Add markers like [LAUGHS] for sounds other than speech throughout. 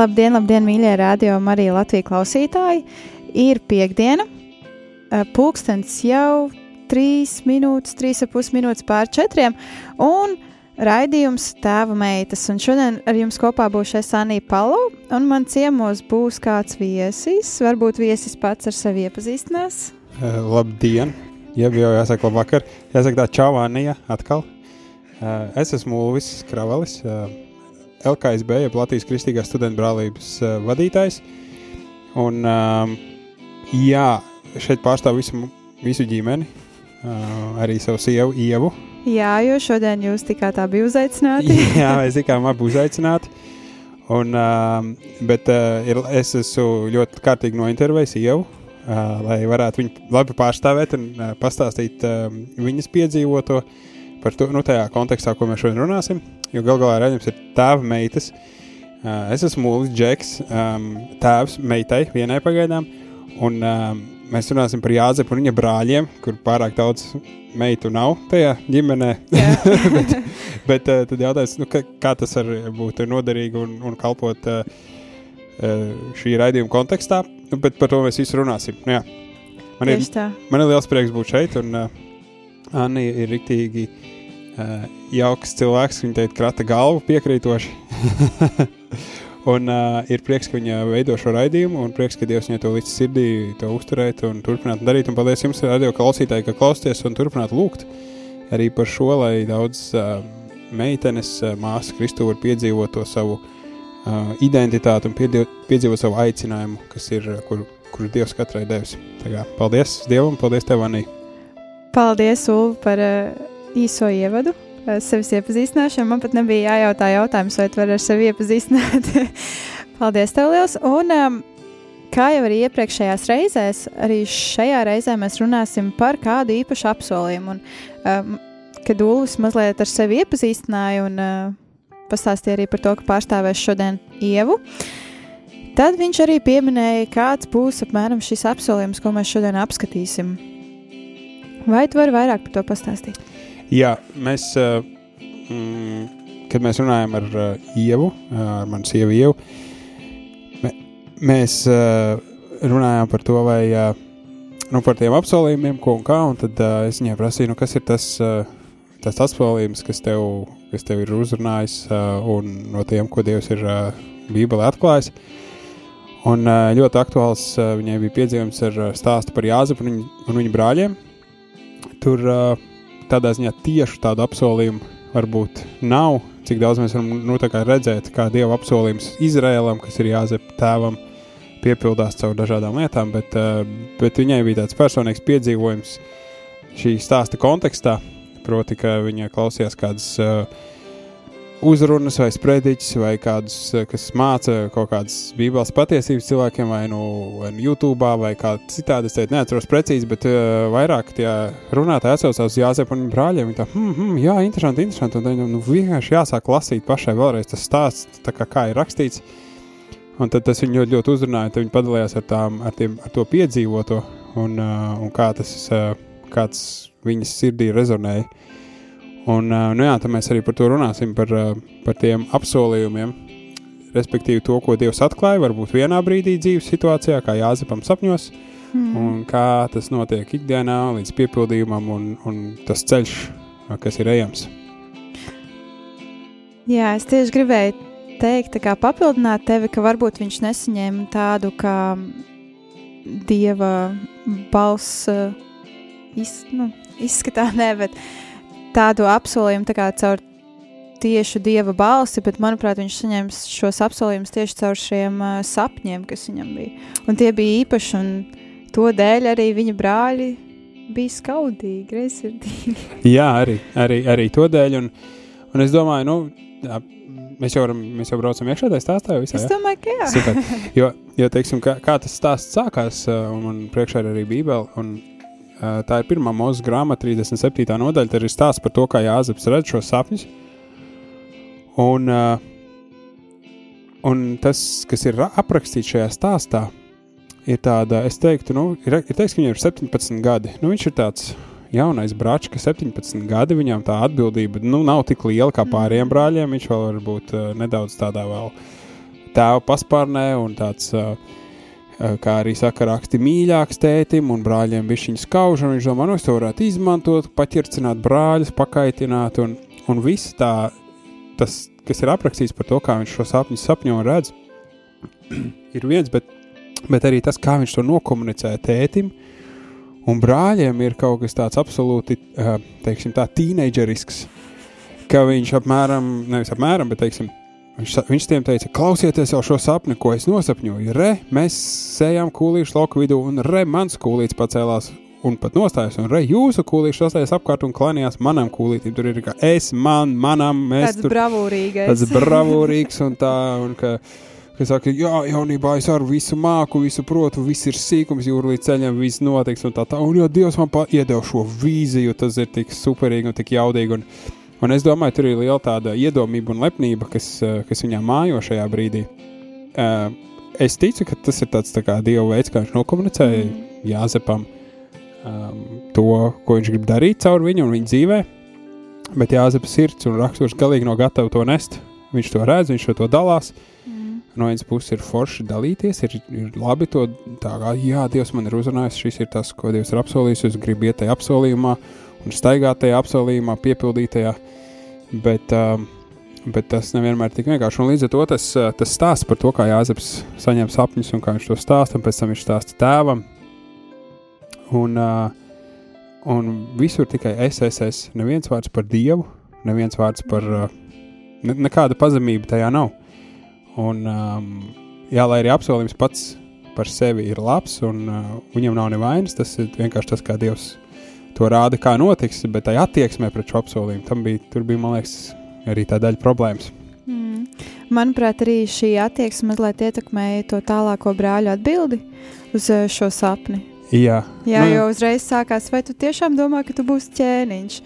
Labdien, labdien, mīļie radio Marija Latvijas klausītāji! Ir piekdiena, pulkstenis jau 3 minūtes, 3,5 minūtes pār 4, un raidījums Tēva meitas. Un šodien ar jums kopā būs Sanija Palo, un man ciemos būs kāds viesis. Varbūt viesis pats ar sevi iepazīstinās. Uh, labdien! Jau jau jāsaka, labvakar. Jāsaka, tā čāvānija atkal. Uh, es esmu Ulvis Kravalis. Uh, LKSB, jeb Latvijas Kristīgās studentu brālības uh, vadītājs. Un, um, jā, šeit pārstāv visu, visu ģimeni, uh, arī savu sievu, Ievu. Jā, jo šodien jūs tikā tā bija uzaicināti. [LAUGHS] jā, mēs tikām abi uzaicināti. Un, um, bet uh, ir, es esmu ļoti kārtīgi nointervējis Ievu, uh, lai varētu viņu labi pārstāvēt un uh, pastāstīt uh, viņas piedzīvoto par to, nu, tajā kontekstā, ko mēs šodien runāsim jo gal galā redzams ir tēva meitas. Uh, es esmu Mūlis Džeks, um, tēvs meitai, vienai pagaidām, un um, mēs runāsim par Jāzepu un viņa brāļiem, kur pārāk daudz meitu nav tajā ģimenē. [LAUGHS] bet bet uh, tad jautājums, nu, ka, kā tas var būt noderīgi un, un kalpot uh, šī raidījuma kontekstā, nu, bet par to mēs visu runāsim. Nu, jā. man, ir, man ir liels prieks būt šeit, un uh, Anna ir riktīgi uh, jauks cilvēks. Viņa teica, krata galvu piekrītoši. [LAUGHS] un uh, ir prieks, ka viņa veido šo raidījumu, un prieks, ka Dievs viņai to līdz sirdī to uzturēt un turpināt darīt. Un paldies jums, radio klausītāji, ka klausāties un turpināt lūgt arī par šo, lai daudz uh, meitenes, uh, māsas Kristu var piedzīvot to savu uh, identitāti un piedzīvot savu aicinājumu, kas ir, kur, kur Dievs katrai devis. Kā, paldies Dievam, paldies Tev, Anī! Paldies, Ulu, par uh, īso ievadu, eh, sevis iepazīstināšanu. Man pat nebija jājautā jautājums, vai tu vari ar sevi iepazīstināt. [LAUGHS] Paldies, tev liels! Un, um, kā jau arī iepriekšējās reizēs, arī šajā reizē mēs runāsim par kādu īpašu apsolījumu. Un, um, kad Ulas mazliet ar sevi iepazīstināja un uh, pastāstīja arī par to, ka pārstāvēs šodien Ievu. Tad viņš arī pieminēja, kāds būs apmēram šis apsolījums, ko mēs šodien apskatīsim. Vai tu vari vairāk par to pastāstīt? Jā, mēs, uh, mm, kad mēs runājam ar uh, Ievu, uh, ar manu sievu Ievu, mē, mēs uh, runājām par to, vai uh, nu, par tiem apsolījumiem, ko un kā, un tad uh, es viņai prasīju, nu, kas ir tas, uh, tas apsolījums, kas tev, kas tev ir uzrunājis, uh, un no tiem, ko Dievs ir uh, Bībelē atklājis. Un uh, ļoti aktuāls uh, viņai bija piedzīvums ar uh, stāstu par Jāzepu un, viņu, un viņa brāļiem. Tur tādā ziņā tieši tādu apsolījumu varbūt nav. Cik daudz mēs varam nu, redzēt, kā Dieva apsolījums Izrēlam, kas ir jāzep tēvam, piepildās caur dažādām lietām, bet, bet viņai bija tāds personīgs piedzīvojums šī stāsta kontekstā. Proti, ka viņa klausījās kādas uh, uzrunas vai sprediķus, vai kādus, eh, kas māca kaut kādas bībeles patiesības cilvēkiem, vai nu, vai nu YouTube, vai kā citādi. Es teicu, neatceros precīzi, bet uh, vairāk tie runātāji atsaucās uz Jāzepu un brāļiem. Viņi tā, hmm, hmm, jā, interesanti, interesanti. Un tad nu, vienkārši jāsāk lasīt pašai vēlreiz tas stāsts, kā, kā ir rakstīts. Un tad tas viņu ļoti, ļoti uzrunāja. Viņi padalījās ar, tām, ar, tiem, ar to piedzīvoto un, uh, un kā tas, uh, kāds viņas sirdī rezonēja. Un, nu jā, tad mēs arī par to runāsim, par, par tiem apsolījumiem, respektīvi to, ko Dievs atklāja, varbūt vienā brīdī dzīves situācijā, kā Jāzepam sapņos, mm. un kā tas notiek ikdienā līdz piepildījumam un, un tas ceļš, kas ir ejams. Jā, es tieši gribēju teikt, kā papildināt tevi, ka varbūt viņš nesaņēma tādu kā dieva balss iz, nu, izskatā, [LAUGHS] ne, bet uh, tādu apsolījumu tā kā caur tieši dieva balsi, bet, manuprāt, viņš saņēma šos apsolījumus tieši caur šiem uh, sapņiem, kas viņam bija. Un tie bija īpaši, un to dēļ arī viņa brāļi bija skaudīgi, greizsirdīgi. [LAUGHS] Jā, arī, arī, arī to dēļ. Un, un es domāju, nu, jā, mēs jau, varam, mēs jau braucam iekšā tajā stāstā. Visā, Es domāju, ka jā. Super. Jo, jo teiksim, kā, kā tas stāsts sākās, uh, un man priekšā ir arī Bībele, un tā ir pirmā mūzika grāmata, 37. nodaļa. Tad ir stāsts par to, kā Jāzeps redz šos sapņus. Un, uh, un tas, kas ir ra- aprakstīts šajā stāstā, ir tāda, es teiktu, nu, ir, ir teiks, ka viņam ir 17 gadi. Nu, viņš ir tāds jaunais brāčs, ka 17 gadi viņam tā atbildība nu, nav tik liela kā pārējiem brāļiem. Viņš vēl var būt uh, nedaudz tādā vēl tēva paspārnē un tāds. Uh, Kā arī saka, raksti mīļāks tētim, un brāļiem bija viņa skauž, un viņš domā, nu, es to varētu izmantot, paķircināt brāļus, pakaitināt, un, un viss tā, tas, kas ir aprakstīts par to, kā viņš šo sapņu sapņo un redz, [CLEARS THROAT] ir viens, bet, bet arī tas, kā viņš to nokomunicē tētim, un brāļiem ir kaut kas tāds absolūti, uh, teiksim, tā tīneidžerisks, ka viņš apmēram, nevis apmēram, bet, teiksim, viņš, viņš tiem teica, klausieties jau šo sapni, ko es nosapņoju, re, mēs sējām kūlīšu lauku vidū, un re, mans kūlīts pacēlās un pat nostājās, un re, jūsu kūlīši nostājās apkārt un klanījās manam kūlītim, tur ir kā es, man, manam, mēs Tāds tur bravūrīgais. tāds [LAUGHS] bravūrīgs un tā, un ka, ka saka, jā, jaunībā es ar visu māku, visu protu, viss ir sīkums, jūra līdz ceļam, viss notiks un tā tā, un jo Dievs man pa iedeva šo vīziju, tas ir tik superīgi un tik jaudīgi, un, un es domāju, tur ir liela tāda iedomība un lepnība, kas, eh, kas viņā mājo šajā brīdī. Eh, Es ticu, ka tas ir tāds tā kā Dieva veids, kā viņš nokomunicēja Mm. Jāzepam um, to, ko viņš grib darīt caur viņu un viņa dzīvē. Bet Jāzepa sirds un raksturs galīgi nav gatavs to nest. Viņš to redz, viņš to dalās. Mm. No vienas puses ir forši dalīties, ir, ir labi to tā kā, jā, Dievs man ir uzrunājis, šis ir tas, ko Dievs ir apsolījis. Es gribu iet tajā apsolījumā un staigāt tajā apsolījumā, piepildītajā. Bet, um, bet tas nevienmēr ir tik vienkārši. Un līdz ar to tas, uh, tas stāsts par to, kā Jāzeps saņem sapņus un kā viņš to stāsta, un pēc tam viņš stāsta tēvam. Un, uh, un visur tikai es, es, es. Neviens vārds par Dievu, neviens vārds par uh, ne, nekāda pazemība tajā nav. Un, um, jā, lai arī apsolījums pats par sevi ir labs un uh, viņam nav nevainas, tas ir vienkārši tas, kā Dievs to rāda, kā notiks, bet tai attieksmē pret šo apsolījumu tam bija, tur bija, man liekas, arī tā daļa problēmas. Mm. Manuprāt, arī šī attieksme mazliet ietekmēja to tālāko brāļu atbildi uz eh, šo sapni. Jā, Jā, Nu, jo uzreiz sākās, vai tu tiešām domā, ka tu būsi ķēniņš?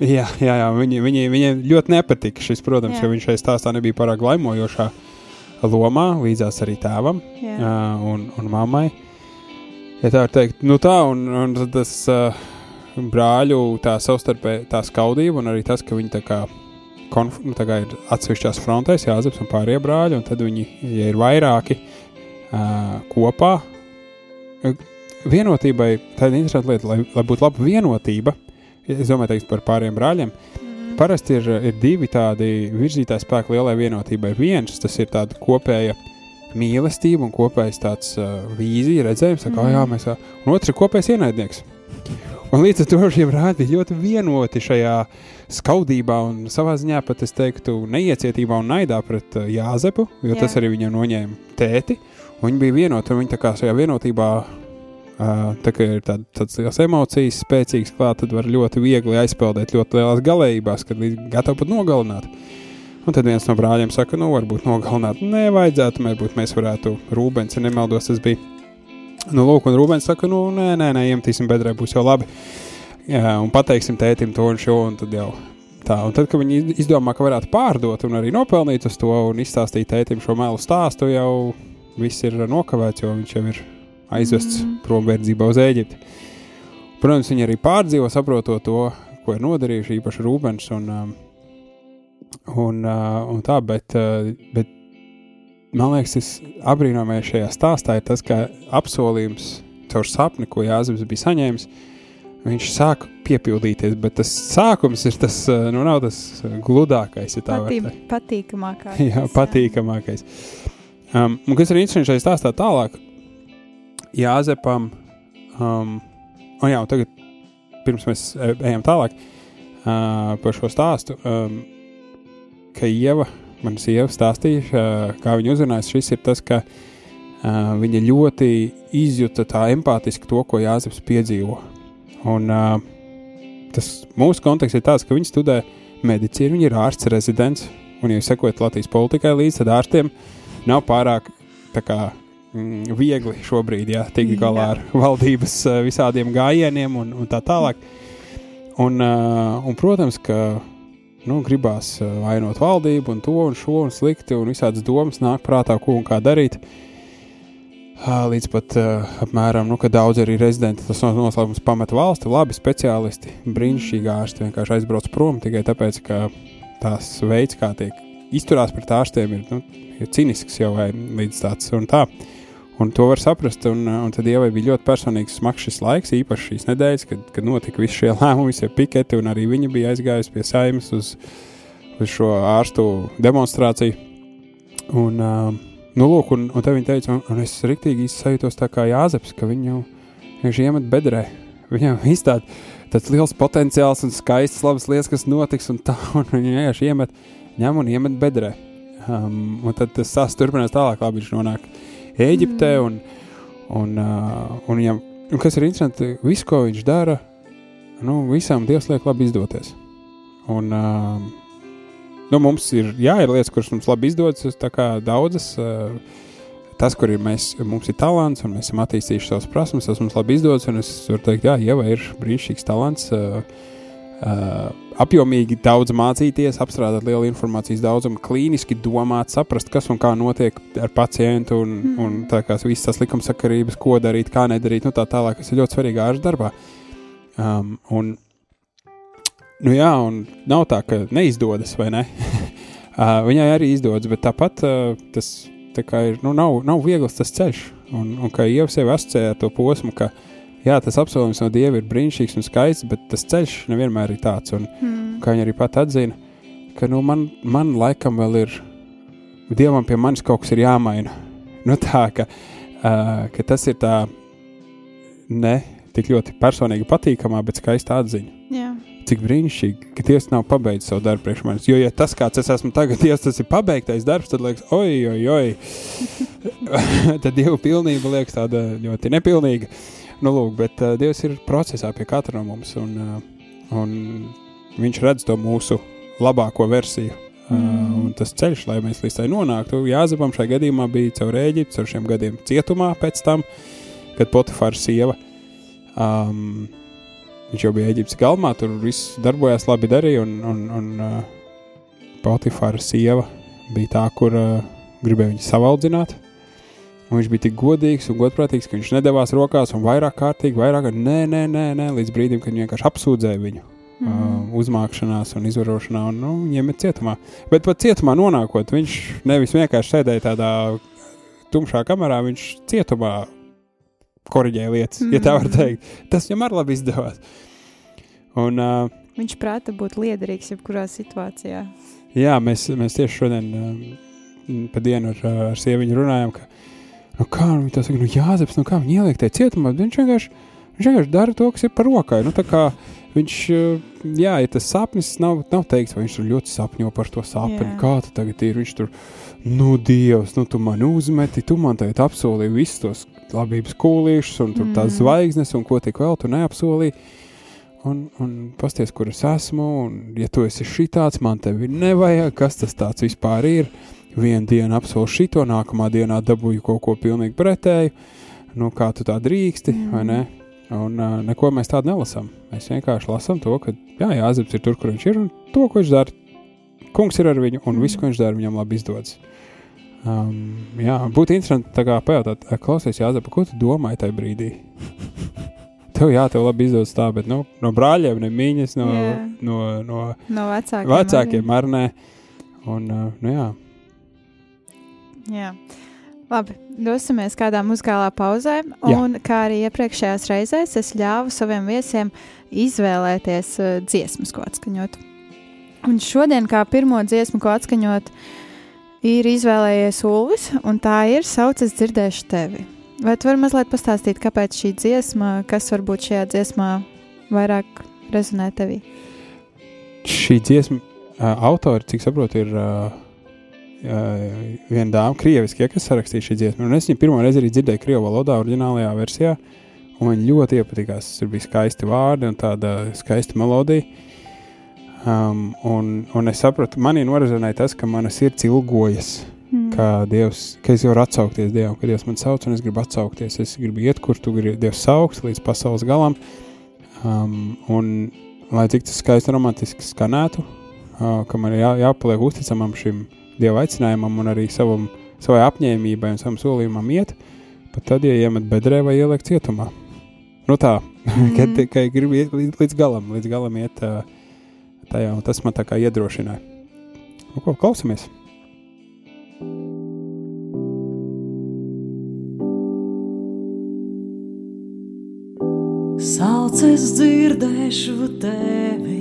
Jā, jā, jā viņi, viņi, viņiem ļoti nepatika šis, protams, Jā. jo viņš šajā stāstā nebija pārāk laimojošā lomā, līdzās arī tēvam Jā. uh, un, un mammai. Ja tā var teikt, nu tā, un, un tas uh, brāļu tā savstarpēji tā skaudība, un arī tas, ka viņi tā kā, konf, nu, tā kā ir atsevišķās frontēs, jāzeps un pārējie brāļi, un tad viņi, ja ir vairāki uh, kopā, vienotībai, tā ir interesanta lieta, lai, lai būtu laba vienotība, es domāju, teiks par pārējiem brāļiem, Mm. Parasti ir, ir divi tādi virzītāji spēki lielai vienotībai. Viens tas ir tāda kopēja mīlestība un kopējs tāds uh, vīzija, redzējums, kā Mhm. jā, mēs tā, un otrs ir kopējs ienaidnieks. Un līdz ar to šie brāļi bija ļoti vienoti šajā skaudībā un savā ziņā pat es teiktu neiecietībā un naidā pret uh, Jāzepu, jo Jā. tas arī viņam noņēma tēti. Un viņi bija vienoti un viņi tā kā šajā vienotībā Uh, tā kā ir tāda, tādas lielas emocijas, spēcīgas klāt, tad var ļoti viegli aizpeldēt ļoti lielās galējībās, kad līdz gatavi pat nogalināt. Un tad viens no brāļiem saka, nu, varbūt nogalināt nevajadzētu, varbūt mēs varētu, Rūbens, ja nemaldos, tas bija. Nu, lūk, un Rūbens saka, nu, nē, nē, nē iemetīsim bedrē, būs jau labi. Jā, un pateiksim tētim to un šo, un tad jau tā. Un tad, kad viņi izdomā, ka varētu pārdot un arī nopelnīt uz to un izstāstīt tētim šo melu stāstu, jau viss ir nokavēts, jo viņš jau ir aizvests Mm. prom verdzībā uz Eģipti. Protams, viņi arī pārdzīvo, saprotot to, ko ir nodarījuši īpaši Rūbens un, um, un, uh, un tā, bet, uh, bet man liekas, tas apbrīnojamais šajā stāstā ir tas, ka apsolījums caur sapni, ko Jāzeps bija saņēmis, viņš sāk piepildīties, bet tas sākums ir tas, uh, nu, nav tas gludākais, ja tā var Patī, teikt. patīkamākais. [LAUGHS] Jā, patīkamākais. Um, un kas ir interesanti šajā stāstā tālāk, Jāzepam, um, un jā, un tagad, pirms mēs e- ejam tālāk uh, par šo stāstu, um, ka Ieva, mana sieva, stāstīja, kā viņa uzrunājas. Šis ir tas, ka viņa ļoti izjuta tā empātiski to, ko Jāzeps piedzīvo. Un, tas mūsu konteksts ir tāds, ka viņi studē medicīnu, viņi ir ārsts rezidents, un, ja sekojat Latvijas politikai līdzi, tad ārstiem nav pārāk kā, mm, viegli šobrīd jā, tikt galā ar valdības visādiem gājieniem un, un tā tālāk. Un, un, protams, ka nu, gribās uh, vainot valdību un to un šo un slikti, un visādas domas nāk prātā, ko un kā darīt. Uh, līdz pat uh, apmēram, nu, ka daudz arī rezidenti tas noslēgums pameta valsti, labi speciālisti, brīnišķīgi ārsti vienkārši aizbrauc prom tikai tāpēc, ka tās veids, kā tiek izturās pret ārstiem, ir, nu, ir cinisks jau vai līdz tāds un tā. Un to var saprast, un, un tad Ievai bija ļoti personīgs smags šis laiks, īpaši šīs nedēļas, kad, kad notika visi šie [LAUGHS] lēmumi, visi piketi, un arī viņa bija aizgājusi pie saimnes uz, uz šo ārstu demonstrāciju. Un, uh, nu, lūk, un, un te viņa teica, un, un es riktīgi sajūtos tā kā Jāzeps, ka viņu vienkārši iemet bedrē. Viņam izstāda tāds liels potenciāls un skaists labas lietas, kas notiks, un tā, [LAUGHS] un viņa vienkārši iemet, ņem un iemet bedrē. Um, un tad tas sāsts turpinās tālāk, labi, viņš nonāk Ēģiptē, mm. un, un, uh, un viņam, un kas ir interesanti, visu, ko viņš dara, nu, visām Dievs liek labi izdoties. Un, uh, nu, mums ir, jā, ir lietas, kuras mums labi izdodas, kā daudzas, uh, tas, kur ir mēs, mums ir talants, un mēs esam attīstījuši savas prasmes, tas mums labi izdodas, es varu teikt, jā, Ieva ir brīnišķīgs talants, uh, uh, apjomīgi daudz mācīties, apstrādāt lielu informācijas daudzumu, klīniski domāt, saprast, kas un kā notiek ar pacientu, un, mm. un tā kā visas tās likumsakarības, ko darīt, kā nedarīt, nu tā tālāk, kas ir ļoti svarīgi ārsta darbā. Um, un, nu jā, un nav tā, ka neizdodas, vai ne? [LAUGHS] uh, viņai arī izdodas, bet tāpat uh, tas tā ir, nu nav, nav viegls tas ceļš, un, un kā jau sevi asociēja to posmu, ka, uh, jā, tas apsolījums no Dieva ir brīnišķīgs un skaists, bet tas ceļš nevienmēr ir tāds. Un, mm. Kā viņa arī pat atzina, ka nu, man, man laikam vēl ir, Dievam pie manis kaut kas ir jāmaina. [LAUGHS] Nu, tā, ka, uh, ka tas ir tā ne tik ļoti personīgi patīkamā, bet skaista atziņa. Jā. Cik brīnišķīgi, ka Dievs nav pabeidzis savu darbu priekš manis. Jo, ja tas, kāds es esmu tagad, [LAUGHS] Dievs, tas ir pabeigtais darbs, tad liekas, oi, oi, oi. [LAUGHS] tad Dieva pilnība liekas tāda ļoti nepilnīga. Nu, lūk, bet uh, Dievs ir procesā pie katra no mums, un, uh, un Viņš redz to mūsu labāko versiju. Uh, mm. Uh, tas ceļš, lai mēs līdz tai nonāktu, Jāzepam šajā gadījumā bija caur Eģiptu, caur šiem gadiem cietumā pēc tam, kad Potifāra sieva, um, viņš jau bija Eģiptes galmā, tur viss darbojās labi darīja, un, un, un uh, Potifāra sieva bija tā, kur uh, gribēja viņu savaldzināt. Un viņš bija tik godīgs un godprātīgs, ka viņš nedavās rokās un vairāk kārtīgi, vairāk nē, nē, nē, nē līdz brīdim, kad vienkārši apsūdzēja viņu. Mm. Uh, uzmākšanās un izvarošanā, un nu, iemet cietumā. Bet pat cietumā nonākot, viņš nevis vienkārši sēdēja tādā tumšā kamerā, viņš cietumā korģēja lietas, mm. ja tā var teikt. Tas viņam arī labi izdevās. Un, uh, viņš prāta būt liederīgs jebkurā situācijā. Jā, mēs, mēs tieši šodien uh, pa dienu ar, ar sieviņu runājam, ka Nu, kā nu, viņi to saka, nu, Jāzeps, nu, kā viņi ieliek tajā cietumā, viņš vienkārši, viņš vienkārši dara to, kas ir par rokai. Nu, tā kā viņš, eh, jā, ja tas sapnis nav, nav teikts, vai viņš tur ļoti sapņo par to sapni, jā. kā tu tagad ir, viņš tur, nu, Dievs, nu, tu man uzmeti, tu man tagad apsolīji visus tos labības kūlīšus un tur mm. tās zvaigznes un ko tik vēl tu neapsolīji. Un, un pasties, kur es esmu, un ja tu esi šitāds, man tevi nevajag, kas tas tāds vispār ir. Uh, vienu dienu apsolu šito, nākamā dienā dabūju kaut ko pilnīgi pretēju. Nu, kā tu tā drīksti, mm. vai ne? Un uh, neko mēs tādu nelasām. Mēs vienkārši lasām to, ka jā, Jāzeps ir tur, kur viņš ir, un to, ko viņš dara. Kungs ir ar viņu, un mm. viss, ko viņš dara, viņam labi izdodas. Um, jā, būtu interesanti pajautāt, klausies, Jāzep, ko tu domāji tajā brīdī? [LAUGHS] tev, jā, tev labi izdodas tā, bet nu, no brāļiem, ne mīņas, no, yeah. no, no, no vecākiem, vecākiem ar ne. Un, nu, jā, Jā. Labi, dosimies kādā muzikālā pauzē, un Jā. kā arī iepriekšējās reizēs, es ļāvu saviem viesiem izvēlēties uh, dziesmas, ko atskaņot. Un šodien, kā pirmo dziesmu, ko atskaņot, ir izvēlējies Ulvis, un tā ir Saucas dzirdēšu tevi. Vai tu vari mazliet pastāstīt, kāpēc šī dziesma, kas varbūt šajā dziesmā vairāk rezonē tevī? Šī dziesma uh, autori, cik saprotu, ir uh, viena dāma, krieviski, ja, kas sarakstīja šī dziesma. Un es viņu pirmo reizi arī dzirdēju krievu valodā, oriģinālajā versijā, un man ļoti iepatikās. Tur bija skaisti vārdi un tāda skaista melodija. Um, un, un es sapratu, manī norizonēja tas, ka mana sirds ilgojas. Mm. Kā Dievs, ka es varu atsaukties Dievam, ka Dievs man sauc, un es gribu atsaukties. Es gribu iet, kur tu gribi Dievs saukt līdz pasaules galam. Um, un, lai cik tas skaisti romantiski skanētu, uh, ka man jā, jāpaliek uzticamam šim dieva aicinājumam un arī savam, savai apņēmībai un savam solījumam iet, pat tad, ja iemet bedrē vai ieliek cietumā. Nu tā, mm. ka, ka gribi iet līdz, līdz galam, līdz galam iet tajā, un tas man tā kā iedrošināja. Nu, ko, klausamies! Sauc es dzirdēšu tevi,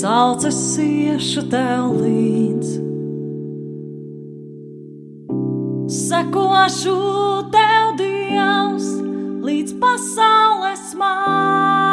sauc es iešu tev līdzi. Sekošu tev, Dievs, līdz pasaules malai.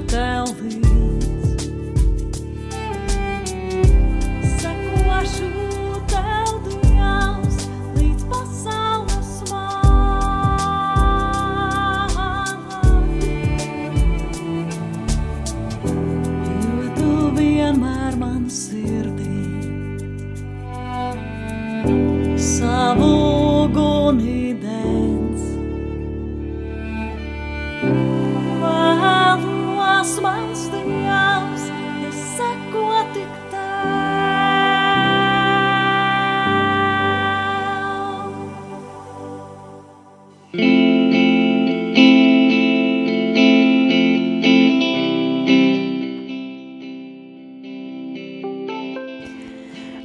vejo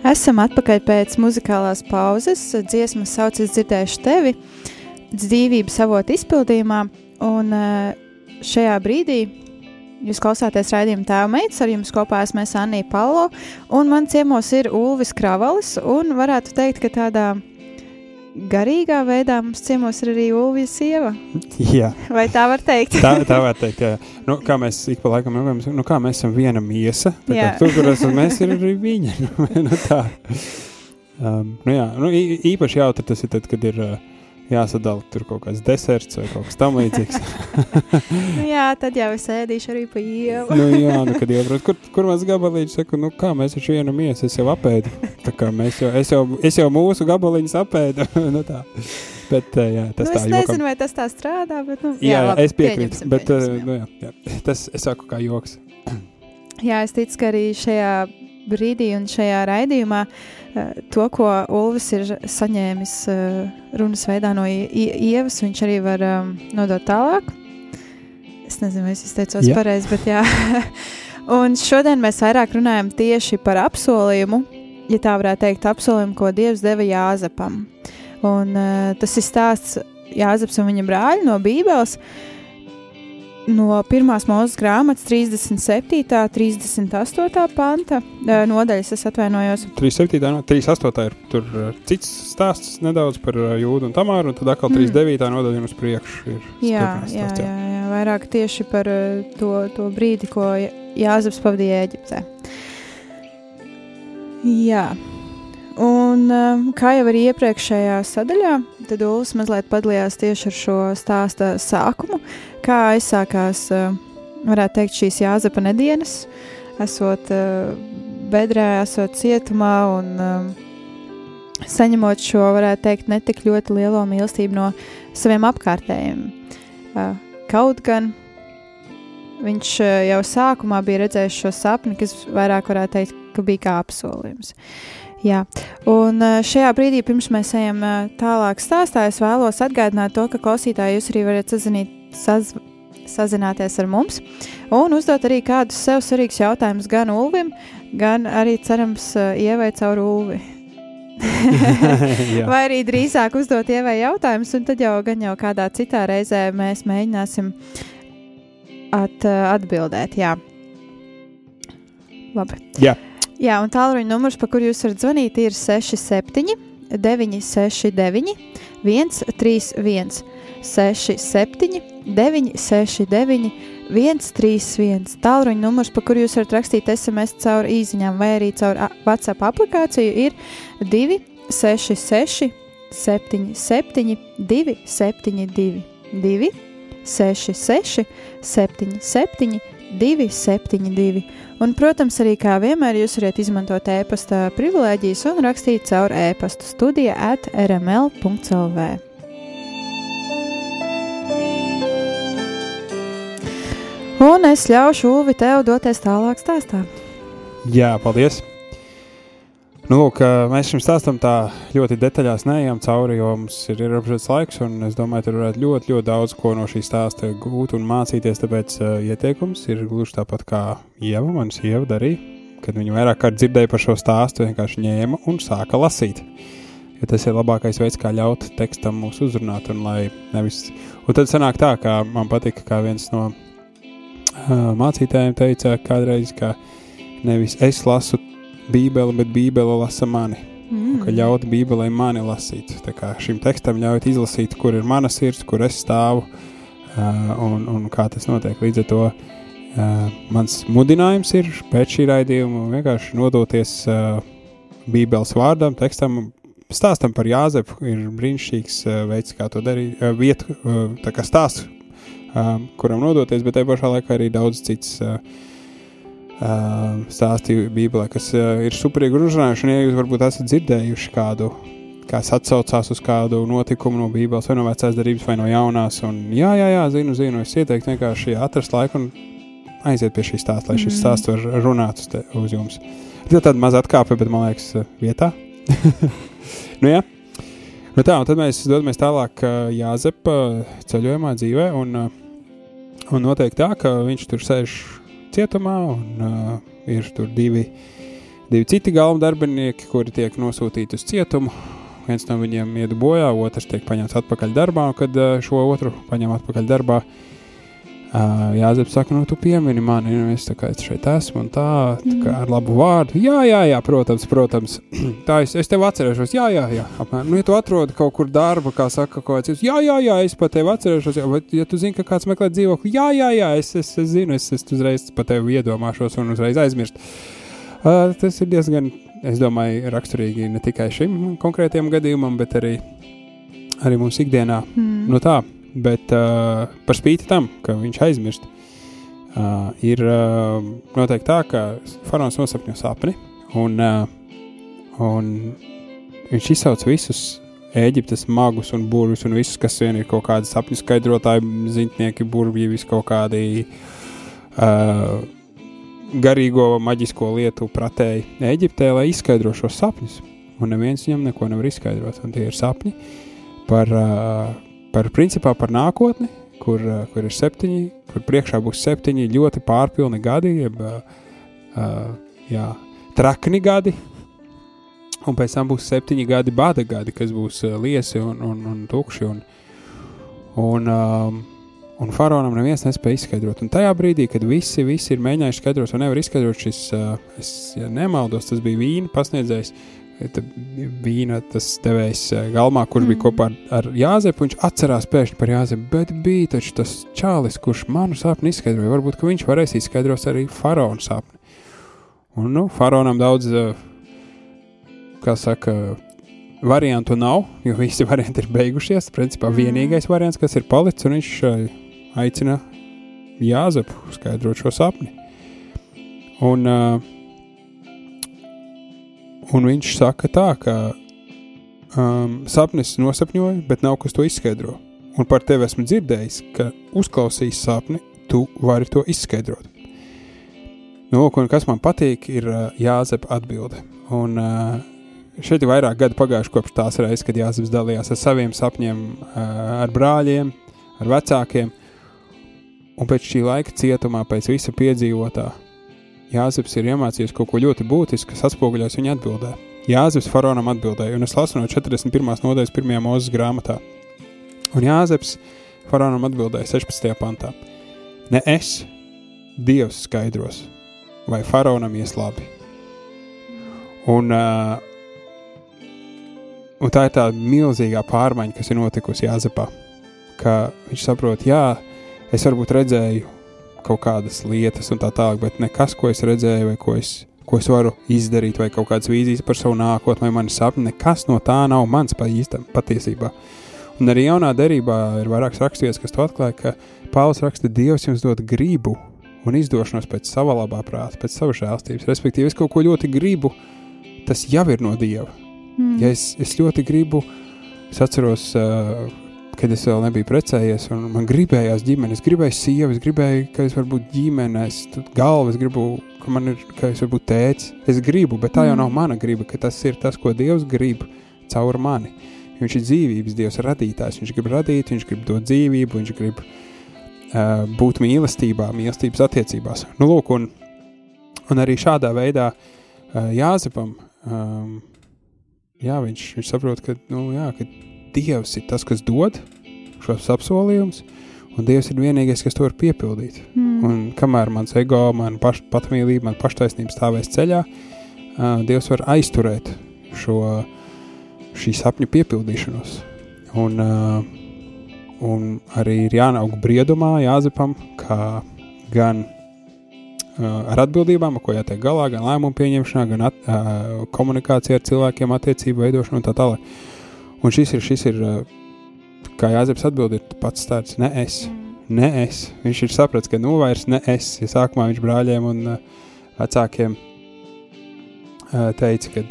Esam atpakaļ pēc muzikālās pauzes. Dziesma saucas Dzirdējuši tevi dzīvības avotu izpildījumā. Un eh, šajā brīdī jūs klausāties raidījuma tēva meitas, ar jums kopā esmu es Anija Palo, un man ciemos ir Ulvis Kravalis, un varētu teikt, ka tādā garīgā veidā mums ciemos ir arī Ulvijas sieva. Jā, Vai tā var teikt? tā, tā var teikt. Jā. Nu, kā mēs ik pa laikam runājam, nu, kā mēs esam viena miesa. tā kā Jā. Tur, kur esam mēs, ir arī viņa. [LAUGHS] nu, tā. Um, nu, jā, nu, īpaši jautri tas ir tad, kad ir uh, jāsadala tur kaut kāds deserts vai kaut kas tamlīdzīgs. nu, jā, tad jau es ēdīšu arī pa ievu. nu, jā, nu, kad iebrauc, kur, kur mans gabalīgs saka, nu, kā mēs taču viena miesa, es jau apēdu. Tā kā mēs jau, es jau, es jau mūsu gabaliņus apēdu. [LAUGHS] nu, tā. Bet, uh, jā, tas nu, es jokam. nezinu, vai tas tā strādā, bet nu, Jā, jā, labi, es piekrītu. Bet, uh, pieņemsim, jā. nu, jā, jā. Tas, es saku, kā joks. Jā, es ticu, ka arī šajā brīdī un šajā raidījumā eh, to, ko Ulvis ir saņēmis eh, runas veidā no Ievas, viņš arī var um, nodot tālāk. Es nezinu, vai es izteicos Jā. pareizi, bet jā. [LAUGHS] un šodien mēs vairāk runājam tieši par apsolījumu, ja tā varētu teikt, apsolījumu, ko Dievs deva Jāzepam. Un uh, tas ir stāsts Jāzeps un viņa brāļi no Bībeles no pirmās mūzes grāmatas 37. 38. panta nodaļas, es atvainojos. 37. no 38. ir tur cits stāsts nedaudz par jūdu un tamāru, un tad atkal Mm. 39. nodaļa un uz priekšu ir Jā, turpinās jā, stāsts, jā, jā, vairāk tieši par to, to brīdi, ko Jā- Jāzeps pavadīja Eģiptē. Jā, un eh, kā jau arī iepriekšējā sadaļā, tad Ulas mazliet padalījās tieši ar šo stāsta sākumu, kā aizsākās, eh, varētu teikt, šīs Jāzepa nedēļas, esot eh, bedrē, esot cietumā un eh, saņemot šo, varētu teikt, netik ļoti lielo mīlestību no saviem apkārtējiem. Uh, Kaut gan viņš uh, jau sākumā bija redzējis šo sapni, kas vairāk varētu teikt, ka bija kā apsolījums. Jā, un uh, šajā brīdī, pirms mēs ejam uh, tālāk stāstā, es vēlos atgādināt to, ka klausītāji jūs arī varat sazinīt, saz, sazināties ar mums un uzdot arī kādus sev svarīgus jautājumus gan Ulvim, gan arī cerams uh, ievai caur Ulvi. [LAUGHS] Vai arī drīzāk uzdot ievai jautājumus, un tad jau gan jau kādā citā reizē mēs mēģināsim at, atbildēt. Jā. Labi. Jā. Jā, un tālruņa numurs, pa kuru jūs varat zvanīt, ir 67, 969, 131, 67, 969, 131. Tālruņa numurs, pa kuru jūs varat rakstīt SMS caur īsiņām vai arī caur WhatsApp aplikāciju, ir 266, 77, 272, 266, 77, 272. Un, protams, arī kā vienmēr jūs varat izmantot e-pasta privilēģijas un rakstīt caur e-pastu studija at rml.clv. Un es ļaušu Ulvi tev doties tālāk stāstā. Jā, paldies. Nu, lūk, mēs šim stāstam tā ļoti detaļās neejam cauri, jo mums ir ierobežots laiks, un es domāju, tur varētu ļoti, ļoti daudz ko no šī stāsta gūt un mācīties. Tāpēc uh, ieteikums ir gluži tāpat kā Ieva, manas Ieva darīja, kad viņa vairāk kārt dzirdēja par šo stāstu, vienkārši ņēma un sāka lasīt. Jo tas ir labākais veids, kā ļaut tekstam mūs uzrunāt, un nevis. Un tad sanāk tā, kā man patika, kā viens no uh, mācītājiem teica kādreiz, ka nevis es lasu Bībeli, bet Bībele lasa mani. Mm. Ka ļaut Bībelē mani lasīt. Tā kā šim tekstam ļaut izlasīt, kur ir mana sirds, kur es stāvu uh, un, un kā tas notiek. Līdz ar to uh, mans mudinājums ir pēc šī raidījuma vienkārši nodoties uh, Bībeles vārdam, tekstam. Stāstam par Jāzepu ir brīnišķīgs uh, veids, kā to darīt. Uh, vietu, uh, tā kā stāsts, uh, kuram nodoties, bet tajā pašā laikā arī daudz cits. Uh, stāstīju Bībelē, kas ir superīgi uzrunājuši. Un, ja jūs varbūt esat dzirdējuši kādu, kas atsaucās uz kādu notikumu no Bībeles, vai no vecās darbības, vai no jaunās, un jā, jā, jā zinu, zinu, es ieteiktu vienkārši atrast laiku un aiziet pie šī stāsta, lai šis Mhm. stāsts var runāt uz, te, uz jums. Tā tāda maza atkāpe, bet man liekas, vietā. [LAUGHS] nu, jā. Nu tā, un tad mēs dodamies tālāk Jāzepa ceļojumā dzīvē, un, un notiek tā, ka viņš tur sēž cietumā, un uh, ir tur divi, divi citi galvenā darbinieki, kuri tiek nosūtīti uz cietumu. Viens no viņiem iet bojā, otrs tiek paņemts atpakaļ darbā, un kad uh, šo otru paņem atpakaļ darbā, uh, Jāzeps saka, nu, tu piemini mani, nu, es, kā es šeit esmu, un tā, tā kā ar labu vārdu. Jā, jā, jā, protams, protams. [CLEARS THROAT] tā es, es tev atcerēšos, jā, jā, jā. Apmēram, nu, ja tu atrodi kaut kur darbu, kā saka, kaut kāds, jā, jā, jā, es pat tevi atcerēšos, jā, bet, ja tu zini, ka kāds meklē dzīvokli, jā, jā, jā, es, es, es zinu, es, es uzreiz pat tevi iedomāšos un uzreiz aizmirstu. Uh, tas ir diezgan, es domāju, raksturīgi ne tikai šim konkrētajam gadījumam, bet arī, arī mums ikdienā. Mm. Nu tā, bet uh, par spīti tam, ka viņš aizmirst, uh, ir uh, noteikti tā, ka faraons nosapņo sapni, un, uh, un viņš izsauc visus Eģiptes magus un burvjus, un visus, kas vien ir kaut kādi sapņu skaidrotāji, zintnieki, burvji, vis kaut kādi. Uh, garīgo maģisko lietu pratēji Eģiptē, lai izskaidrotu šos sapņus. Un neviens viņam neko nevar izskaidrot. Un tie ir sapņi par, uh, par principā par nākotni, kur, uh, kur ir septiņi, kur priekšā būs septiņi ļoti pārpilni gadi, jeb uh, uh, jā, trakni gadi. Un pēc tam būs septiņi gadi bada gadi, kas būs uh, liesi un, un, un tukši. Un, un, um, Un faraonam neviens nespēja izskaidrot. Un tajā brīdī, kad visi, visi ir mēģinājuši skaidrot, un nevar izskaidrot šis, uh, es ja nemaldos, tas bija vīna pasniedzējs. Tad vīna tas devējs uh, galmā, kurš mm. bija kopā ar, ar Jāzepu. Viņš atcerās pēkšņi par Jāzepu, bet bija taču tas čālis, kurš manu sapni izskaidroja. Varbūt viņš varēs izskaidrot arī faraona sapni. Un, nu, faraonam daudz, uh, kā saka, variantu nav, jo visi [LAUGHS] varianti ir beigušies. Principā vienīgais variants, kas ir palicis, un viņš uh, aicina Jāzepu skaidrot šo sapni. Un, uh, un viņš saka tā, ka um, sapnis nosapņoja, bet nav kas to izskaidro. Un par tevi esmu dzirdējis, ka uzklausījis sapni, tu vari to izskaidrot. Nu, un kas man patīk, ir uh, Jāzepa atbilde. Un, uh, šeit ir vairāk gadu pagājuši kopš tās reizes, kad Jāzeps dalījās ar saviem sapņiem, uh, ar brāļiem, ar vecākiem. Un pēc šī laika cietumā, pēc visa piedzīvotā, Jāzeps ir iemācījies kaut ko ļoti būtisku, kas atspoguļojas viņa atbildē. Jāzeps faraonam atbildēja, un es lasu no 41. nodaļas 1. mūzes grāmatā. Un Jāzeps faraonam atbildēja 16. pantā: Ne es, Dievs skaidros, vai faraonam ies labi. Un, uh, un tā ir tā milzīgā pārmaiņa, kas ir notikusi Jāzepā. Ka viņš saprot, jā, es varbūt redzēju kaut kādas lietas un tā tālāk, bet nekas, ko es redzēju, vai ko es, ko es varu izdarīt, vai kaut kādas vīzijas par savu nākotni, vai mani sapni, nekas no tā nav mans pa īstam, patiesībā. Un arī jaunā derībā ir vairākas raksturvietas, kas to atklāja, ka Pāvils raksta, Dievs jums dod gribu un izdošanos pēc sava labā prāta, pēc savas žēlstības. Respektīvi, es kaut ko ļoti gribu, tas jau ir no Dieva. Mm. Ja es, es ļoti gribu, es atceros, uh, kad es vēl nebiju precējies, un man gribējās ģimene, es gribēju sievu, es gribēju, ka es varu būt ģimene, es galvu, es gribu, ka man ir, ka es varu būt tēts. Es gribu, bet tā jau Mm. nav mana griba, ka tas ir tas, ko Dievs grib caur mani. Viņš ir dzīvības Dievs radītājs, viņš grib radīt, viņš grib dot dzīvību, viņš grib uh, būt mīlestībā, mīlestības attiecībās. Nu, lūk, un, un arī šādā veidā uh, Jāzepam, um, jā, viņš, viņš saprot, ka, nu, jā, ka Dievs ir tas, kas dod šos apsolījumus, un Dievs ir vienīgais, kas to var piepildīt. Mm. Un kamēr mans ego, man paš, patmīlība, man paštaisnība stāvēs ceļā, uh, Dievs var aizturēt šo šī sapņu piepildīšanos. Un, uh, un arī ir jānaug briedumā, jāzepam, kā gan uh, ar atbildībām, ar ko jātiek galā, gan lēmumu pieņemšanā, gan at, uh, komunikācijā ar cilvēkiem, attiecību veidošanu un tā tālāk. Un šis ir, šis ir uh, kā Jāzeps atbild, ir pats tāds, ne es, ne es. Viņš ir sapratis, ka nu vairs ne es. Ja sākumā viņš brāļiem un uh, vecākiem uh, teica, ka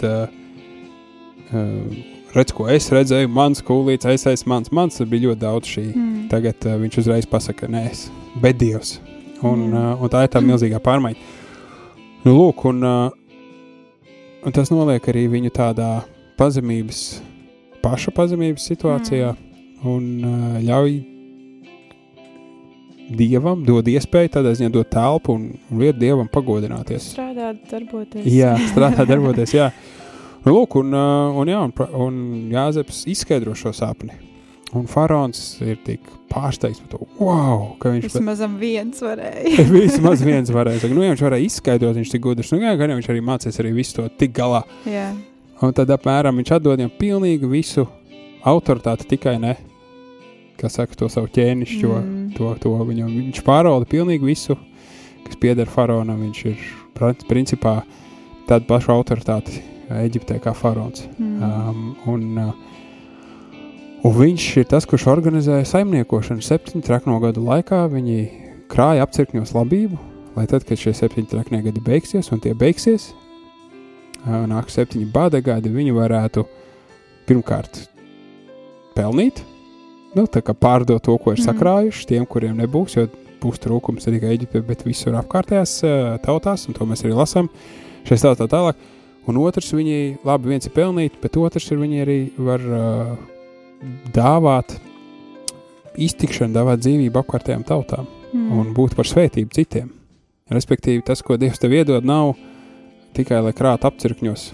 redz, ko es redzēju, mans kūlīts, es esmu mans, mans, bija ļoti daudz šī. Mm. Tagad viņš uzreiz pasaka, nē, es, bet Dievs. Un, uh, un tā ir tā milzīgā pārmaiņa. Nu, lūk, un, un tas noliek arī viņu tādā pazemības, paša pazemības situācijā un uh, ļauj dievam, dod iespēju, tādā ziņā dod telpu un, un vietu dievam pagodināties. Strādāt, darboties. Jā, [LAUGHS] strādāt, darboties. Jā. Nu, lūk, un, uh, un, jā, un, un Jāzeps izskaidro šo sapni. Un faraons ir tik pārsteigts par to, wow, ka viņš [LAUGHS] Vismaz viens varēja. vismaz viens varēja. Nu, ja viņš varēja izskaidrot, viņš ir gudrs. Nu, jā, gan viņš arī mācīs arī visu to tik galā. Jā, Un tad apmēram viņš atdod viņam pilnīgi visu autoritāti, tikai ne, kā saka, to savu ķēnišķo, mm. To, to viņam. Viņš pārvalda pilnīgi visu, kas pieder faraonam. Viņš ir principā tāda paša autoritāte Eģiptē kā faraons. Mm. Um, un, uh, un viņš ir tas, kurš organizēja saimniekošanu septiņu trakno gadu laikā. Viņi krāja apcirkņos labību, lai tad, kad šie septiņi traknie gadi beigsies, un tie beigsies, nāk septiņi bada gadi, viņi varētu pirmkārt pelnīt, nu, tā kā pārdot to, ko ir Mhm. sakrājuši tiem, kuriem nebūs, jo būs trūkums ne tikai Eģiptē, bet visur apkārtējās uh, tautās, un to mēs arī lasām šeit tā, tā tālāk. Un otrs, viņi labi viens ir pelnīt, bet otrs ir viņi arī var uh, dāvāt iztikšanu, dāvāt dzīvību apkārtējām tautām Mm. un būt par svētību citiem. Respektīvi, tas, ko Dievs tev iedod, nav tikai lai krātu apcirkņos,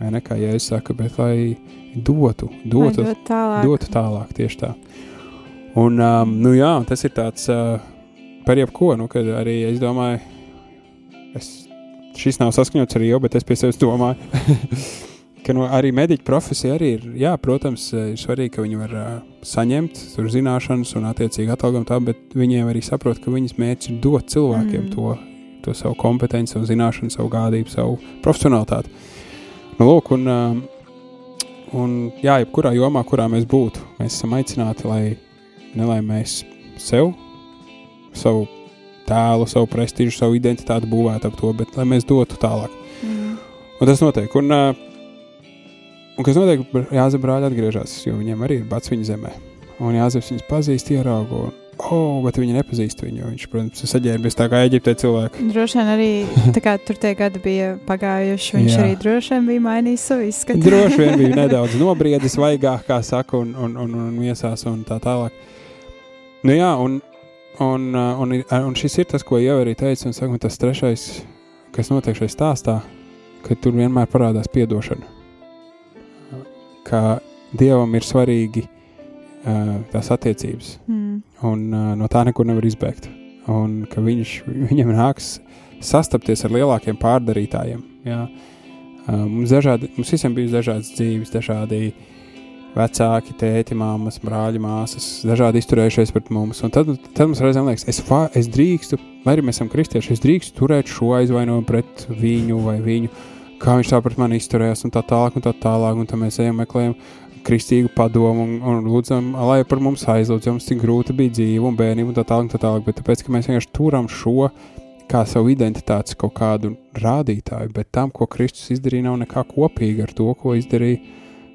vai ne kā Jēzus saka, bet lai dotu, dotu, Lai dot tālāk. dotu tālāk tieši tā. Un, um, nu jā, tas ir tāds uh, par jebko, nu, kad arī es domāju, es, šis nav saskaņots ar jau, bet es pie sevis domāju, [LAUGHS] ka nu, arī mediķa profesija arī ir, jā, protams, eh, ir svarīgi, ka viņi var uh, saņemt tur zināšanas un attiecīgi atalgojumu tā, bet viņiem arī saprot, ka viņas mērķis ir dot cilvēkiem mm. to, to savu kompetenci, savu zināšanu, savu gādību, savu profesionalitāti. Nu, lūk, un, um, un jā, jebkurā jomā, kurā mēs būtu, mēs esam aicināti, lai ne lai mēs sev, savu tēlu, savu prestižu, savu identitāti būvētu ap to, bet lai mēs dotu tālāk. Mm. Un tas notiek. Un, uh, un kas notiek, Jāzep brāļi atgriežas, jo viņiem arī ir bats viņa zemē. Un Jāzeps viņus pazīst, ierauga. Oh, bet viņi nepazīst viņu. Viņš, protams, ir saģērbies tā kā Eģiptē cilvēki. Droši vien arī kā tur tie gadi bija pagājuši. Viņš Jā. Arī droši vien bija mainījis savu izskatu. Droši vien bija [LAUGHS] nedaudz nobriedis, vaigāk, kā saka, un, un, un, un miesās un tā tālāk. Nu jā, un, un, uh, un, ir- un šis ir tas, ko jau arī teicu, un saka, tas trešais, kas notiek šajā stāstā, ka tur vienmēr parādās piedošana. Ka Dievam ir svarīgi uh, tās attiecības, Mm. Un uh, no tā nekur nevar izbēgt. Un ka viņš, viņam nāks sastapties ar lielākiem pārdarītājiem. Jā. Uh, mums, dažādi, mums visiem bija dažādas dzīves, dažādi vecāki, tēti, māmas, brāļi, māsas, dažādi izturējušies pret mums. Un tad, tad mums reizēm liekas, es, va, es drīkstu, lai arī mēs esam kristieši, es drīkstu turēt šo aizvainojumu pret viņu vai viņu, kā viņš tā pret mani izturējās, un tā tālāk, un tā tālāk. Un tad mēs ejam, meklējam kristīgu padomu un, un lūdzam, lai par mums aizlūdz, mums tik grūti bija dzīve un bērnība un tā tālāk, tā tālāk. Bet tāpēc, ka mēs vienkārši turam šo kā savu identitātes kaut kādu rādītāju, bet tam, ko Kristus izdarīja, nav nekā kopīga ar to, ko izdarīja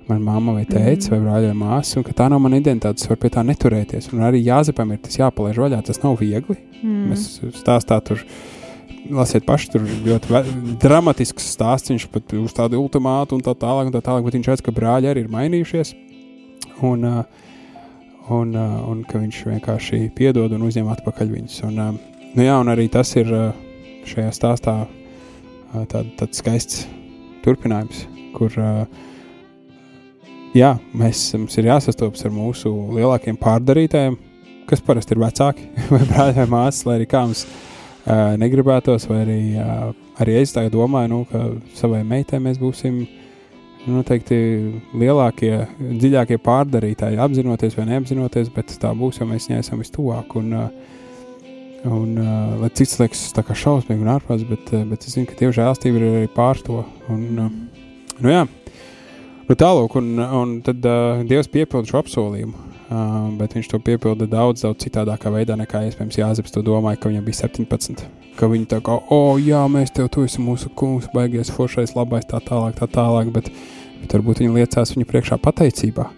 mana mamma vai tēvs Mhm. vai brāļa vai māsa, un ka tā nav mana identitāte, es varu pie tā neturēties. Un arī Jāzepam ir tas jāpalaiž vaļā, tas nav viegli. Mm. Mēs stāstā tur. Lasiet, paši tur ļoti dramatisks stāsts. Viņš pat uz tādu ultimātu un tā tālāk, un tā tālāk. Bet viņš redz, ka brāļi arī ir mainījušies. Un, uh, un, uh, un ka viņš vienkārši piedod un uzņem atpakaļ viņus. Un, uh, nu jā, un arī tas ir uh, šajā stāstā tād, tāds skaists turpinājums, kur jā, mēs, mums ir jāsastopas ar mūsu lielākiem pārdarītājiem, kas parasti ir vecāki [LAUGHS] vai brāļi vai māsas, lai arī kā mums uh, negribētos, vai arī, uh, arī es tā domāju, nu, ka savai meitai mēs būsim nu, noteikti lielākie, dziļākie pārdarītāji, apzinoties vai neapzinoties, bet tā būs, jo mēs viņai esam vistuvāk. Un, un lai cits liekas tā kā šausmīgi un ārprāts, bet, bet es zinu, ka Dieva žēlstība ir arī pār to. Un, nu jā, nu tālūk, un, un tad uh, Dievs piepilda šo apsolījumu. Bet viņš to piepilda daudz, daudz citādākā veidā nekā iespējams Jāzeps to domāja, ka viņam bija 17. Ka viņi tā kā, o, oh, jā, mēs tev tu esi mūsu kungs, baigies, foršais, labais, tā tālāk, tā tālāk. Bet, bet varbūt viņi liecās viņu priekšā pateicībā.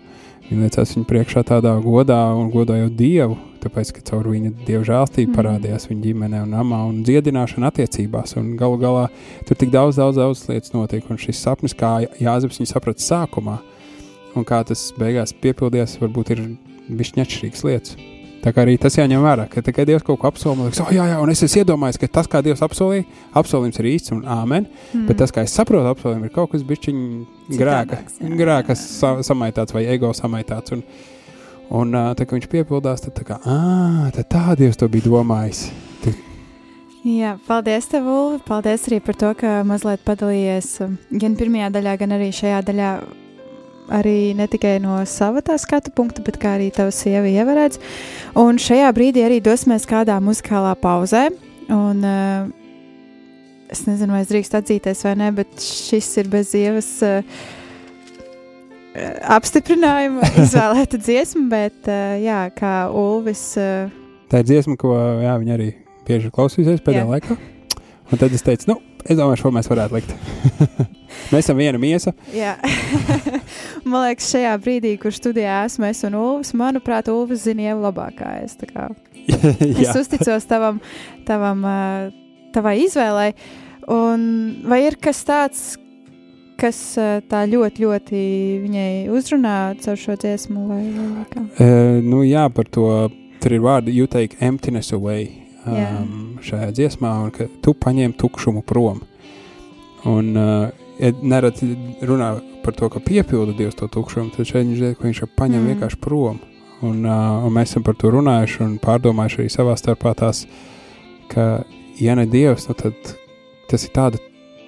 Viņi liecās viņu priekšā tādā godā un godājot Dievu, tāpēc, ka caur viņa Dieva žēlstību Mhm. parādījās viņa ģimenē un namā un dziedināšana attiecībās. Un galu galā tur tik daudz, daudz, daudz lietas notiek. Un šis sapnis, kā Jāzeps viņu saprata sākumā, un kā tas beigās piepildījās, varbūt ir bijis atšķirīgas lietas. Tā kā arī tas jāņem vērā, ka tikai Dievs kaut ko apsolīja, liekas, oh, jā, jā, un es esmu iedomājies, ka tas, kā Dievs apsolīja, apsolījums ir īsts un āmen. Mm. Bet tas, kā es saprotu, apsolījumu ir kaut kas bišķiņ grēka, grēka sa samaitāts vai ego samaitāts. Un, un tā, kad viņš piepildās, tad tā kā, ā, tad tā Dievs to bija domājis. Jā, paldies, tev, Ulvi. Paldies arī par to, ka mazliet padalījies um, gan pirmajā daļā, gan arī šajā daļā. Arī ne tikai no sava tā skatu punkta, bet arī tava sieva ievarēts. Un šajā brīdī arī dosimies kādā muzikālā pauzē. Un, uh, es nezinu, vai es drīkst atzīties vai nē, bet šis ir bez ievas uh, apstiprinājuma [LAUGHS] izvēlēta dziesma. Bet, uh, jā, kā Ulvis. Uh, Tā ir dziesma, ko jā, viņa arī bieži ir klausījusies pēdējā Jā. laikā. Un tad es teicu, nu, es domāju, šo mēs varētu likt. [LAUGHS] mēs esam viena miesa. Jā, [LAUGHS] man liekas, šajā brīdī, kur studijā esmu es un Ulfs, manuprāt, Ulfs zina jau labākā. Es, [LAUGHS] uzticos tavam, tavam, tavai izvēlei. Un vai ir kas tāds, kas tā ļoti, ļoti viņai uzrunā caur šo dziesmu? Vai, vai uh, nu, jā, par to tur ir vārdi you take emptiness away. Um, šajā dziesmā, un ka tu paņem tukšumu prom. Un uh, nereti runā par to, ka piepilda Dievs to tukšumu, tad šeit viņš zina, ka viņš paņem Mm. mm. vienkārši prom. Un, uh, un mēs esam par to runājuši un pārdomājuši arī savā starpā tās, ka, ja ne Dievs, nu tad tas ir tāda,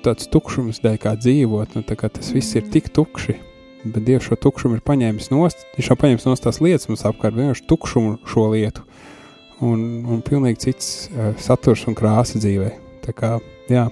tāds tukšums dēļ, kā dzīvot, nu tā kā tas viss ir Mm. tik tukši. Bet Dievs šo tukšumu ir paņēmis nost, viņš jau paņēmis nost tās lietas mums apkārt, vienkārši tukšumu šo lietu. Un, un pilnīgi cits uh, saturs un krāsa dzīvē. Tā kā, jā,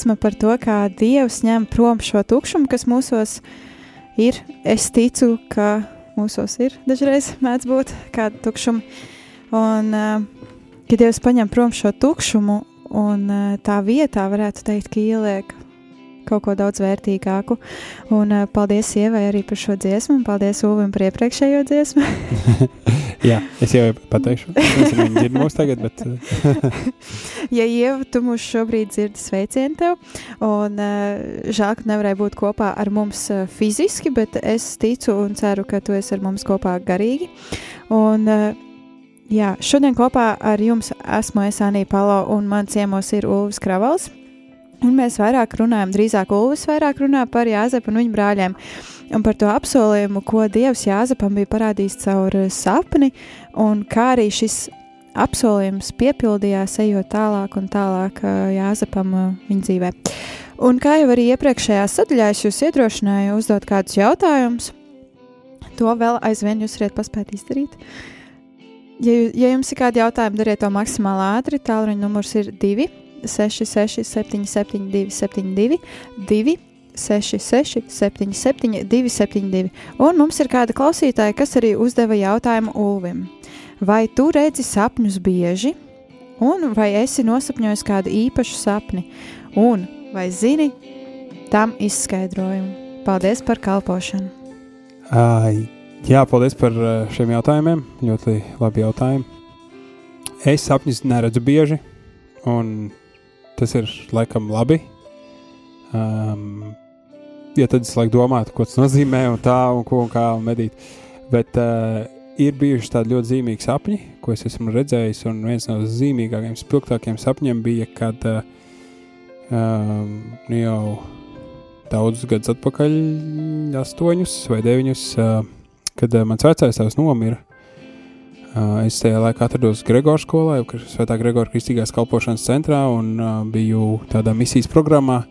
dziesma par to, kā Dievs ņem prom šo tukšumu, kas mūsos ir. Es ticu, ka mūsos ir dažreiz mēdz būt kāda tukšuma. Un, uh, ka Dievs paņem prom šo tukšumu, un uh, tā vietā varētu teikt, ka ieliek kaut ko daudz vērtīgāku. Un uh, paldies Ievai arī par šo dziesmu, un paldies Uvim par iepriekšējo dziesmu. [LAUGHS] Jā, es jau pateikšu, kas ir viņa dzird mūs tagad, bet uh, [LAUGHS] Ja Ieva, tu mūs šobrīd dzirdi, sveicienu tev. Un uh, žēl, ka nevarēji būt kopā ar mums uh, fiziski, bet es ticu un ceru, ka tu esi ar mums kopā garīgi. Un, uh, jā, šodien kopā ar jums esmu es Anija Palo, un man ciemos ir Ulvis Kravals. Un mēs vairāk runājam, drīzāk Ulvis vairāk runā par Jāzepu un viņa brāļiem. Un par to apsolījumu, ko Dievs Jāzepam bija parādījis caur uh, sapni, un kā arī šis apsolījums piepildījās, ejot tālāk un tālāk uh, Jāzepam uh, viņa dzīvē. Un kā jau arī iepriekšējā sadaļā, es jūs iedrošināju uzdot kādus jautājumus. To vēl aizvien jūs varat paspēt izdarīt. Ja, ja jums ir kādi jautājumi, dariet to maksimāli ātri. Tālruņa numurs ir 2, 6, 6, 7, 7, 2, 7, 2, 2, 6, 6, 7, 7, 2, 7, 2. Un mums ir kāda klausītāja, kas arī uzdeva jautājumu Ulvim. Vai tu redzi sapņus bieži, un vai esi nosapņojis kādu īpašu sapni, un vai zini tam izskaidrojumu? Paldies par kalpošanu! Ai, jā, paldies par šiem jautājumiem. Ļoti labi jautājumi. Es sapņus neredzu bieži, un tas ir laikam labi. Um, ja tad es laikam domātu, ko tas nozīmē, un tā, un ko un kā un medīt. Bet uh, ir bijuši tādi ļoti zīmīgi sapņi, ko es esmu redzējis, un viens no zīmīgākajiem, spilgtākajiem sapņiem bija, kad uh, um, nu jau daudzus gadus atpakaļ, astoņus vai deviņus, uh, kad uh, mans vecais tēvs nomira. Uh, es tajā laikā atrados Gregors skolā, jau Svētā Gregora Kristīgās kalpošanas centrā un uh, biju tādā misijas programmā.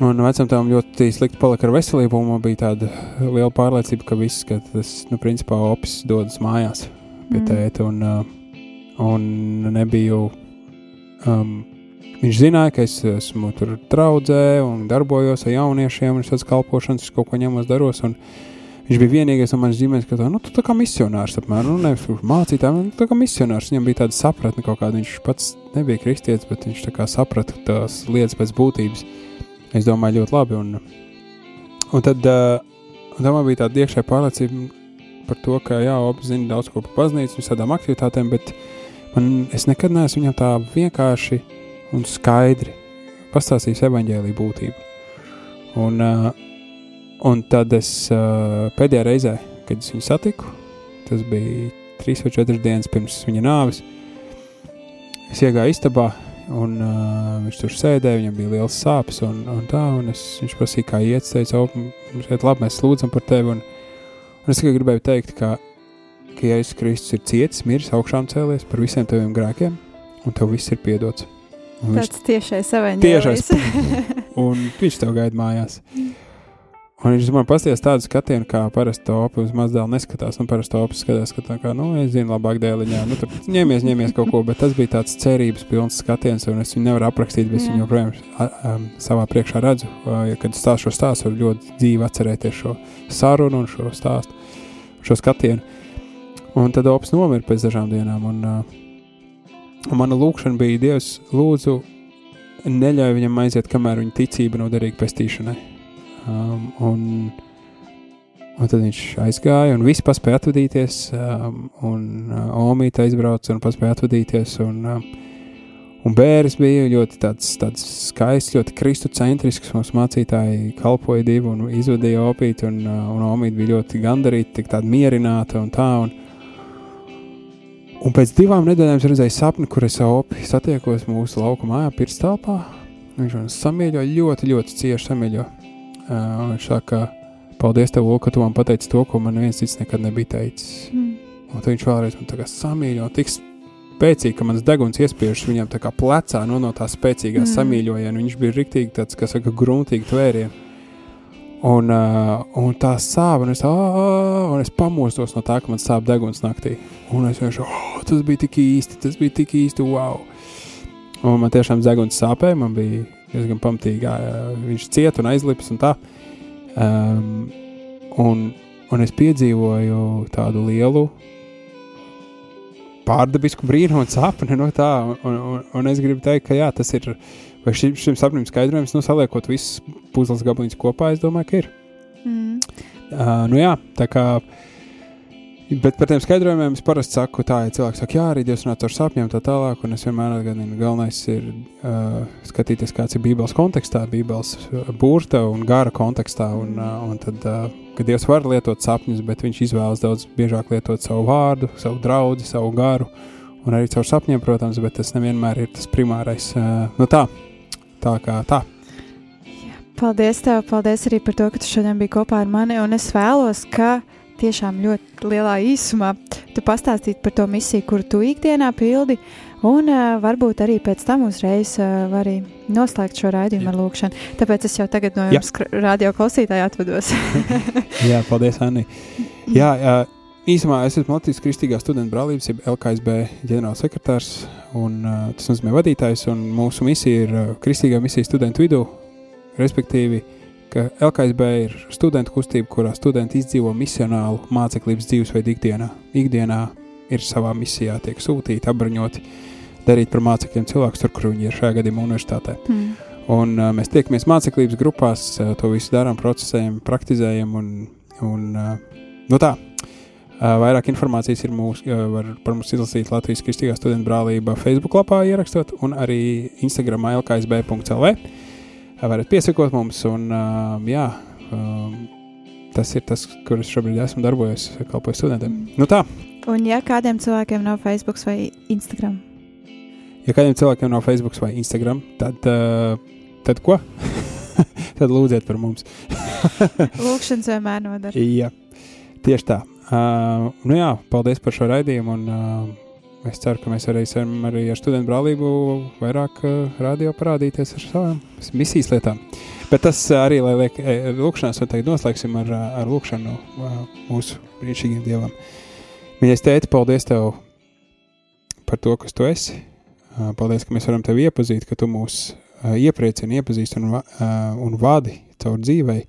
Un vecam tēvam ļoti slikti palika ar veselību, un man bija tāda liela pārliecība, ka viss, ka tas, nu, principā, opis dodas mājās pie Mm. tēta, un, uh, un nebiju, um, viņš zināja, ka es esmu tur draudzē un darbojos ar jauniešiem, un es tāds kalpošanas, kaut ko ņemos daros, un viņš bija vienīgais no manas ģimenes, ka tā, nu, tu tā kā misionārs, apmēram, nu, nevis mācītājiem, nu, tā kā misionārs, viņam bija tāda sapratne kaut kāda, viņš pats nebija kristietis, bet viņš tā kā saprata tās lietas pēc būtības. Es domāju, ļoti labi. Un, un tad, tad man bija tāda iekšējā pārliecība par to, ka, jā, zina daudz ko par baznīcu, visādām aktivitātēm, bet man, es nekad neesmu viņam tā vienkārši un skaidri pastāstījis evaņģēlīju būtību. Un, uh, un tad es uh, pēdējā reizē, kad es viņu satiku, tas bija trīs vai četras dienas pirms viņa nāves, es iegāju istabā, Un uh, viņš tur sēdēja, viņam bija liels sāpes, un, un tā, un es, viņš prasīja, kā iet, es teicu, oh, mums iet labi, mēs lūdzam par tevi, un, un es tikai gribēju teikt, ka, ka Jēzus Kristus ir cietis, miris, augšām cēlies par visiem taviem grēkiem, un tev viss ir piedots. Un viņš, Tāds tiešais evaņģēlijs. [LAUGHS] un viņš tev gaida mājās. Un viņš man pasties tādu skatienu, kā parasti topi uz mazdēlu neskatās. Un parasti topi skatās, ka tā kā, nu, es zinu, labāk dēliņā. Nu, tur ņemies, ņemies kaut ko, bet tas bija tāds cerības pilns skatiens, un es viņu nevaru aprakstīt, bet es viņu joprojām um, savā priekšā redzu. Uh, kad stāstu šo stāstu, var ļoti dzīvi atcerēties šo sarunu un šo stāstu, šo skatienu. Un tad ops nomira pēc dažām dienām, un, uh, un mana lūkšana bija Dievs, lūdzu, neļauj viņam aiziet, kamēr viņa ticība nav derīga pestīšanai. Um, un, un tad viņš aizgāja, un viss paspēja atvadīties. Um, un uh, Omīte aizbrauca un paspēja atvadīties. Un, um, un bērns bija ļoti tāds, tāds skaists, ļoti kristocentrisks. Mums mācītāji kalpoja divi un izvadīja opīti, un, uh, un Omīte bija ļoti gandarīta, tik tāda mierināta un tā. Un, Un pēc divām nedēļām es redzēju sapni, kur es opi satiekos mūsu lauka mājā, pirts telpā. Viņš man samīļo ļoti, ļoti cieši samīļo. Uh, viņš saka, paldies tev, Lūk, ka tu man pateici to, ko man neviens cits nekad nebija teicis. Mm. Un viņš vēlreiz man tā kā samīļo, tik spēcīgi, ka mans deguns iespiežas viņam tā kā plecā no, no tā spēcīgā Mm. samīļojiena. Viņš bija riktīgi tāds, kā saka, gruntīgi tvērieni. Un, uh, un tā sāp, un es, "Ā!" un es pamostos no tā, ka man sāp deguns naktī. Un es vienkārši, oh, tas bija tik īsti, tas bija tik īsti, wow! Un man tiešām deguns sāpēja, man bija diezgan pamatīgi, ā, viņš cieta un aizlipas un tā. Um, un, un es piedzīvoju tādu lielu pārdabisku brīnumu un sapni no tā. Un, un, un es gribu teikt, ka jā, tas ir. Vai šim, šim sapnim skaidrojums, nu, saliekot visus puzles gabaliņus kopā, es domāju, ka ir. Mm. Uh, nu jā, tā kā. Bet par tiem skaidrojumiem es parasti saku, tā, ja cilvēks saka, jā, arī Dievs runā ar sapņiem, tā tālāk, un es vienmēr atgādinu, galvenais ir uh, skatīties, kāds ir Bībeles kontekstā, Bībeles burta un gara kontekstā, un, uh, un tad, uh, ka Dievs var lietot sapņus, bet viņš izvēlas daudz biežāk lietot savu vārdu, savu draugu, savu garu, un arī caur sapņiem, protams, bet tas nevienmēr ir tas primārais. Uh, nu tā, tā kā tā. Paldies, tev, paldies arī par to, ka tu šodien biji kopā ar mani. Un es vēlos, ka tiešām ļoti lielā īsumā tu pastāstītu par to misiju, kuru tu ikdienā pildi. Un uh, varbūt arī pēc tam uzreiz uh, vari noslēgt šo raidījumu ar lūkšanu. Tāpēc es jau tagad no Jā. jums, radio klausītāji, atvados. [LAUGHS] Jā, paldies, Anni. Jā, jā, īsumā es esmu Latvijas Kristīgās studentu brālības, jeb LKSB ģenerālsekretārs, un uh, tas nozīmē vadītājs, un mūsu misija ir uh, Kristīgā misija studentu vidū, respektīvi, ka LKSB ir studentu kustība, kurā studenti izdzīvo misionālu māceklības dzīvesveidu ikdienā. Ikdienā ir savā misijā, tiek sūtīti, apbruņoti, darīt par mācekļiem cilvēkus tur, kur viņi ir šajā gadījumā universitātē. mm. Un, uh, mēs tiekamies māceklības grupās, uh, to visu darām, procesējam, praktizējam. Un, un, uh, nu tā, uh, vairāk informācijas ir mūsu, uh, var par mums izlasīt Latvijas Kristīgā studentu brālība Facebook lapā ierakstot, un arī Instagramā lksb.lv. Varat piesakot mums, un uh, jā, um, tas ir tas, kur es šobrīd esmu darbojies, kalpoju studentiem. Nu tā, Un ja kādiem cilvēkiem nav Facebook vai Instagram, ja kādiem cilvēkiem nav Facebook vai Instagram, tad, uh, tad ko? [LAUGHS] tad lūdziet par mums. [LAUGHS] lūkšanas vienmēr nodara. Jā, tieši tā. Uh, nu jā, paldies par šo raidījumu. Un, uh, es ceru, ka mēs varēsim arī ar studentu brālību vairāk uh, radio parādīties ar savām misijas lietām. Bet tas uh, arī, lai liek, eh, lūkšanās, tagad noslēgsim ar, ar lūkšanu mūsu brīnišķīgiem dievam. Mīļais tēti, paldies tev par to, kas tu esi. Paldies, ka mēs varam tevi iepazīt, ka tu mūs iepriecini, iepazīsti un, un vadi caur dzīvei.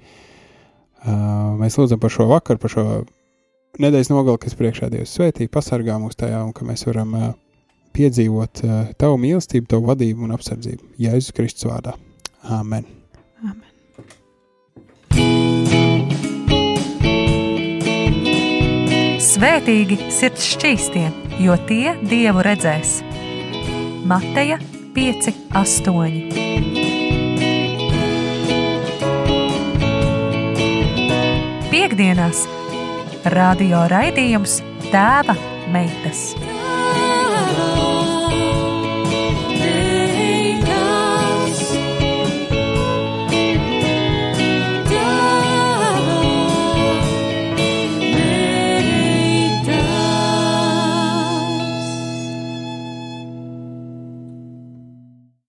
Mēs lūdzam par šo vakaru, par šo nedēļas nogali, kas priekšā Dievs svētī, pasargā mūs tajā, un ka mēs varam uh, piedzīvot uh, tavu mīlestību, tavu vadību un apsardzību. Jēzus Kristus vārdā. Āmen! Amen. Svētīgi sirds šķīstie, jo tie dievu redzēs. Mateja 5, 8. Piektdienās radio raidījums Tēva meitas.